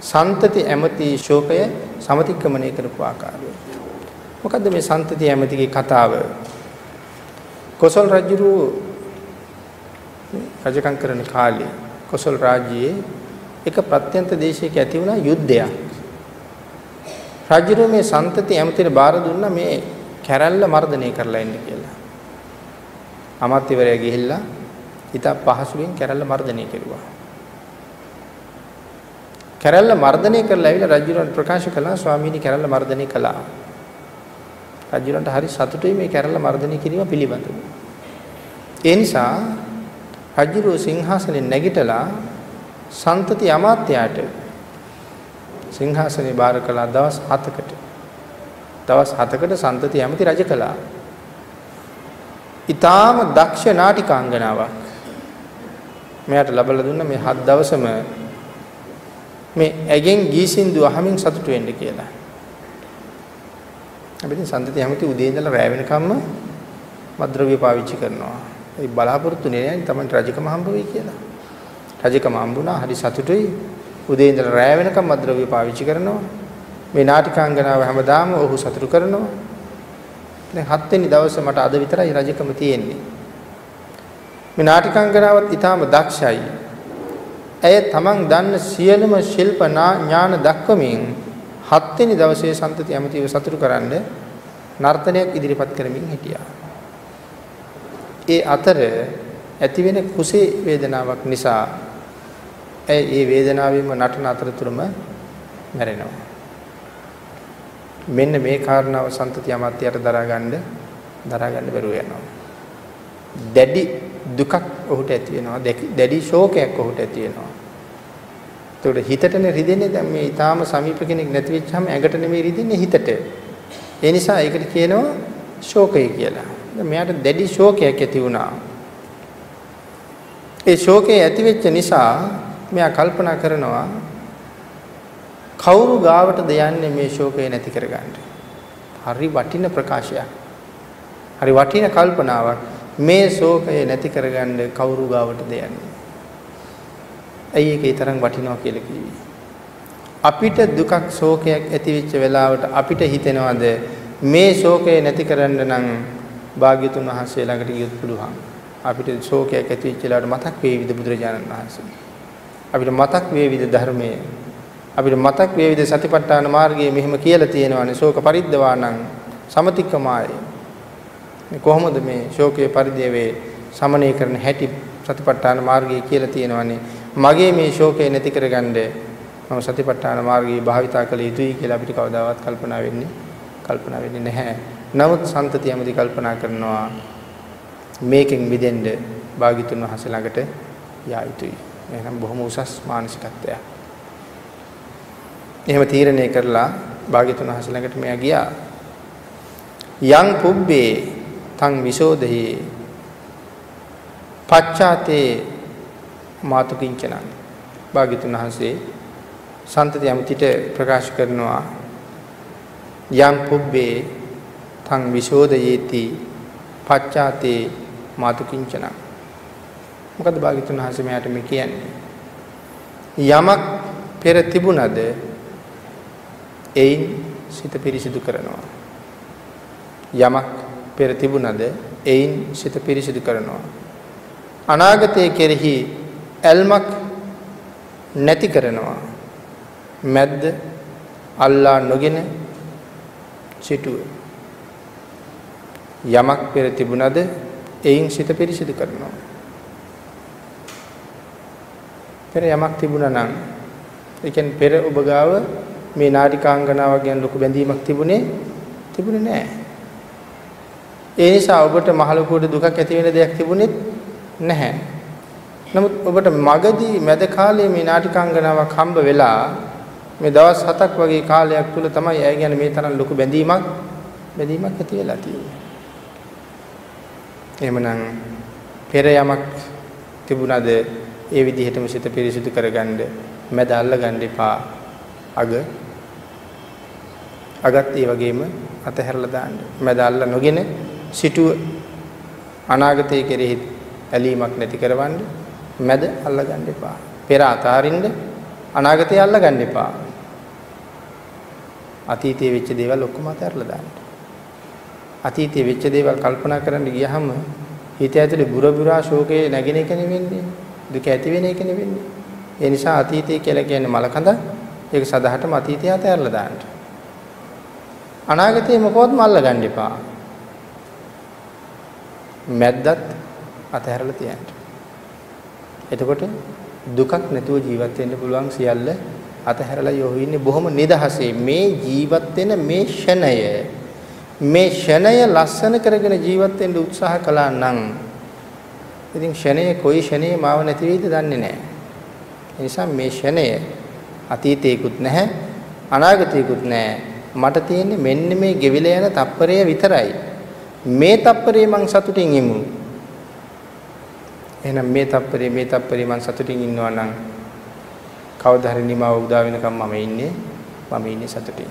සන්තති ඇමති ශෝකය සමතික්‍රමණය කරපු ආකාරය. මොකද්ද මේ සන්තති ඇමතිගේ කතාව? කොසල් රජුරු රජකම් කරන කාලේ කොසල් රාජ්‍යයේ එක ප්‍රත්‍යන්ත දේශයක ඇති වුණා යුද්ධයක්. රජුරු මේ සන්තති ඇමතිට බාර දුන්නා මේ කැරැල්ල මර්ධනය කරලා එන්න කියලා. අමාත්‍යවරයා ගිහිල්ලා හිත පහසුවෙන් කැරැල්ල මර්ධනය කෙරුවා. කැරැල්ල මර්ධනය කරලා ඇවිල්ලා රජුරන්ට ප්‍රකාශ කළා ස්වාමීනි කැරැල්ල මර්ධනය කළා. රජුරන්ට හරි සතුටුයි මේ කැරැල්ල මර්ධනය කිරීම පිළිබඳව. ඒ නිසා රජුරෝ සිංහාසනෙ නැගිටලා සන්තති අමාත්‍යයට සිංහාසනේ බාර කළා දවස් 7කට. දවස් 7කට සන්තති ඇමති රජ කළා. ඊටාම දක්ෂ නාටිකාංගනාවක්. මෙයාට ලබලා දුන්න මේ හත් දවසම මේ ඇගෙන් ගී සින්දු අහමින් සතුටු වෙන්න කියලා. අපිට සම්තති හැමති උදේ ඉඳලා රැ වෙනකම්ම මද්ද්‍රව්‍ය පාවිච්චි කරනවා. ඒ බලාපොරොත්තු නේ තමයි රජකම හම්බ වෙයි කියලා. රජකම හම්බුණා හරි සතුටුයි. උදේ ඉඳලා රැ වෙනකම් මද්ද්‍රව්‍ය පාවිච්චි කරනවා. මේ නාටිකාංගනාව හැමදාම ඔහු සතුටු කරනවා. දැන් හත් වෙනි දවසේ මට අද විතරයි රජකම තියෙන්නේ. මේ නාටිකාංගනාවත් ඊටාම දක්ෂයි. ඇය තමන් දන්න සියලුම ශිල්ප ඥාන දක්වමින් හත්වෙනි දවසේ සම්තති ඇමතිව සතුටු කරන්න නර්තනයක් ඉදිරිපත් කරමින් හිටියා. ඒ අතර ඇතිවෙන කුසේ වේදනාවක් නිසා ඇය ඒ වේදනාවෙන්ම නටන අතරතුරම මැරෙනවා. මෙන්න මේ කාරණාව සම්තති අමාත්‍යයට දරාගන්න දරාගන්න බැරුව යනවා. දැඩි දුකක් ඔහුට ඇති වෙනවා. දැඩි ශෝකයක් ඔහුට ඇති වෙනවා. ඒකට හිතටනේ රිදෙන්නේ දැන් මේ ඊටාම සමීප කෙනෙක් නැති වෙච්චාම ඇඟට නෙමෙයි රිදෙන්නේ හිතට. ඒ නිසා ඒකට කියනවා ශෝකය කියලා. මෙයාට දැඩි ශෝකයක් ඇති වුණා. ඒ ශෝකය ඇති වෙච්ච නිසා මෙයා කල්පනා කරනවා කවුරු ගාවටද යන්නේ මේ ශෝකය නැති කරගන්න. හරි වටින ප්‍රකාශයක්. හරි වටින කල්පනාවක්. මේ ශෝකය නැති කරගන්න කවුරු ගාවටද යන්නේ. ඇයි ඒකේ තරම් වටිනවා කියලා කිව්වේ? අපිට දුකක් ශෝකයක් ඇති වෙච්ච වෙලාවට අපිට හිතෙනවද මේ ශෝකය නැති කරන්න නම් භාග්‍යතුන් වහන්සේ ළඟට ගියොත් පුළුවන්. අපිට ශෝකයක් ඇති වෙච්ච වෙලාවට මතක් වේවිද බුදුරජාණන් වහන්සේ. අපිට මතක් වේවිද ධර්මයේ. අපිට මතක් වේවිද සතිපට්ඨාන මාර්ගයේ මෙහෙම කියලා තියෙනවානේ ශෝක පරිද්දවාණං සමතික්කමාය. මේ කොහොමද මේ ශෝකයේ පරිදේවේ සමනය කරන හැටි සතිපට්ඨාන මාර්ගයේ කියලා තියෙනවානේ මගේ මේ ශෝකය නැති කරගන්න මම සතිපට්ඨාන මාර්ගයේ භාවිතා කළ යුතුයි කියලා අපිට කවදාවත් කල්පනා වෙන්නේ කල්පනා වෙන්නේ නැහැ. නමුත් සන්තති යමදි කල්පනා කරනවා මේකෙන් මිදෙන්න භාග්‍යතුන් වහන්සේ ළඟට යා යුතුයි. එහෙනම් බොහොම උසස් මානසිකත්වයක්. එහෙම තීරණය කරලා භාග්‍යතුන් වහන්සේ ළඟට මෙයා ගියා. යං පුබ්බේ තං විසෝදහි පච්චාතේ මාතු කිංචනං භාග්‍යතුන් වහන්සේ සන්තති යමතිට ප්‍රකාශ කරනවා යම් පුබ්බේ තං විශෝදයේති පච්චාතේ මාතු කිංචනං මොකද භාග්‍යතුන් වහන්සේ මෙයාට මේ කියන්නේ? යමක් පෙර තිබුණද එයින් සිත පිරිසිදු කරනවා. යමක් පෙර තිබුණද එයින් සිත පිරිසිදු කරනවා. අනාගතයේ කෙරෙහි ඇල්මක් නැති කරනවා. මැද්ද අල්ලා නොගෙන සිටුව. යමක් පෙර තිබුණද එයින් සිත පිරිසිදු කරනවා. පෙර යමක් තිබුණා නම් ඒ කියන්නේ පෙර ඔබ ගාව මේ නාටිකාංගනාවක් ගැන ලොකු බැඳීමක් තිබුණේ තිබුණේ නැහැ. ඒ නිසා ඔබට මහලොකුවට දුකක් ඇති වෙන දෙයක් තිබුණෙත් නැහැ නමුත් ඔබට මගදී මැද කාලයේ මේ නාටිකාංගනාවක් හම්බ වෙලා මේ දවස් 7ක් වගේ කාලයක් තුල තමයි ඇය ගැන මේ තරම් ලොකු බැඳීමක් බැඳීමක් ඇති වෙලා තියෙන්නේ. එහෙමනම් පෙර යමක් තිබුණාද ඒ විදිහටම සිත පිරිසිදු කරගන්න මැද අල්ලගන්න එපා. අග අගත් ඒ වගේම අතහැරලා දාන්න. මැද අල්ල නොගෙන සිටුව අනාගතයේ කෙරෙහි ඇලීමක් නැති කරවන්නේ මැද අල්ලගන්න එපා. පෙර අතාරින්න අනාගතය අල්ලගන්න එපා. අතීතයේ වෙච්ච දේවල් ඔක්කොම අතහැරලා දාන්න. අතීතයේ වෙච්ච දේවල් කල්පනා කරන්න ගියහම හිත ඇතුලේ බුර බුරා ශෝකේ නැගෙන එක නෙවෙන්නේ. දුක ඇති වෙන එක නෙවෙන්නේ. ඒ නිසා අතීතය කියලා කියන්නේ මලකඳ. ඒක සදාහටම අතීතය අතහැරලා දාන්න. අනාගතේ මොකවත්ම අල්ලගන්න එපා. මැද්දත් අතහැරලා තියන්න. එතකොට දුකක් නැතුව ජීවත් වෙන්න පුළුවන් සියල්ල අතහැරලා යොහු ඉන්නේ බොහොම නිදහසේ මේ ජීවත් වෙන මේ ෂණය මේ ෂණය ලස්සන කරගෙන ජීවත් වෙන්න උත්සාහ කළා නම් ඉතින් ෂණය කොයි ෂණේ මාව නැති වෙයිද දන්නේ නැහැ. ඒ නිසා මේ ෂණය අතීතේකුත් නැහැ අනාගතේකුත් නැහැ. මට තියෙන්නේ මෙන්න මේ ගෙවිලා යන තප්පරය විතරයි. මේ තප්පරේ මං සතුටින් ඉමු. එහෙනම් මේ තප්පරේ මේ තප්පරේ මං සතුටින් ඉන්නවා නම් කවදා හරි නිමාව උදා වෙනකම් මම ඉන්නේ මම ඉන්නේ සතුටින්.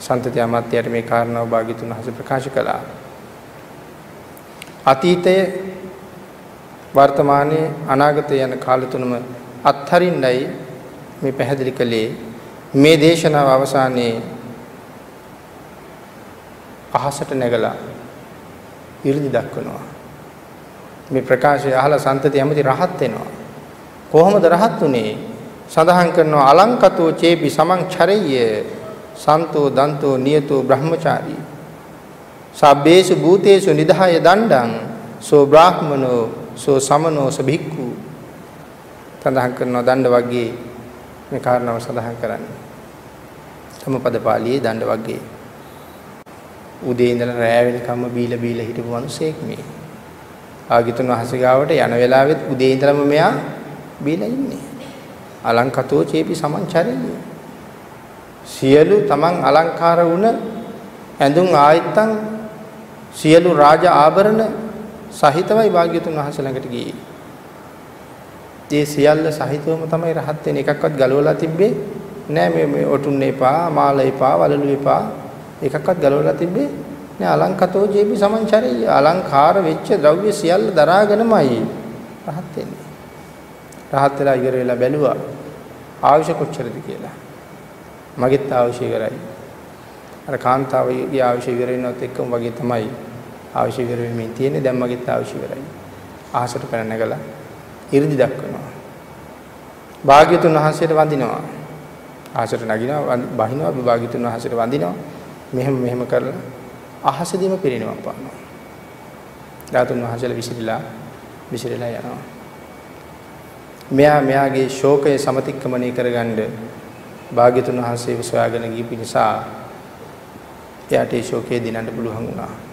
සන්තති අමාත්‍යයට මේ කාරණාව භාග්‍යතුන් හස ප්‍රකාශ කළා. අතීතය වර්තමානයේ අනාගතය යන කාල තුනම අත්හරින්නයි මේ පැහැදිලි කළේ මේ දේශනාව අවසානයේ අහසට නැගලා 이르දි දක්වනවා. මේ ප්‍රකාශය අහලා සන්තති ඇමති රහත් වෙනවා. කොහොමද රහත් උනේ? සඳහන් කරනවා අලංකතෝ චේපි සමං චරෙය්‍ය සන්තෝ දන්තෝ නියතෝ බ්‍රහ්මචාරී සබ්බේසු භූතේසු නිදහය දණ්ඩං සෝ බ්‍රාහ්මනෝ සෝ සමනෝ සභික්ඛු සඳහන් කරනවා දණ්ඩ වර්ගයේ මේ කාරණාව සඳහන් කරන්නේ සමපද පාළියේ දණ්ඩ වර්ගයේ උදේ ඉඳලා රෑ වෙනකම්ම බීලා බීලා හිටපු මිනිසෙක් මේ. ආගිතුන් වහන්සේ ගාවට යන වෙලාවෙත් උදේ ඉඳලම මෙයා බීලා ඉන්නේ. අලංකතෝ චේපි සමංචරිය. සියලු තමන් අලංකාර වුණ ඇඳුම් ආයත්තන් සියලු රාජ ආභරණ සහිතවයි භාග්‍යතුන් වහන්සේ ළඟට ගියේ. ඒ සියල්ල සහිතවම තමයි රහත් වෙන්නේ. එකක්වත් ගලවලා තිබ්බේ නෑ මේ මේ ඔටුන්න එපා, මාල එපා, වලලු එපා. එකක්වත් ගලවලා තිබ්බේ නෑ අලංකතෝ ජීවි සමංචරිය. අලංකාර වෙච්ච ද්‍රව්‍ය සියල්ල දරාගෙනමයි රහත් වෙන්නේ. රහත් වෙලා ඉවර වෙලා බැලුවා ආයුෂ කොච්චරද කියලා. මගෙත් ආයුෂ ඉවරයි. අර කාන්තාවගේ ආයුෂ ඉවර වෙනවත් එක්කම වගේ තමයි ආයුෂ ඉවර වෙමින් තියෙන්නේ. දැන් මගෙත් ආයුෂ ඉවරයි. අහසට පැන නැගලා 이르දි දක්වනවා. භාග්‍යතුන් වහන්සේට වඳිනවා. අහසට නගිනවා බහිනවා භාග්‍යතුන් වහන්සේට වඳිනවා. මෙහෙම මෙහෙම කරලා අහසදීම පිරිනවම් පානවා. ධාතුන් වහන්සේලා විසිරීලා විසිරීලා යනවා. මෙයා මෙයාගේ ශෝකය සමතික්‍රමණය කරගන්න භාග්‍යතුන් වහන්සේව සොයාගෙන ගිය නිසා එයාට ඒ ශෝකය දිනන්න පුළුවන් වුණා.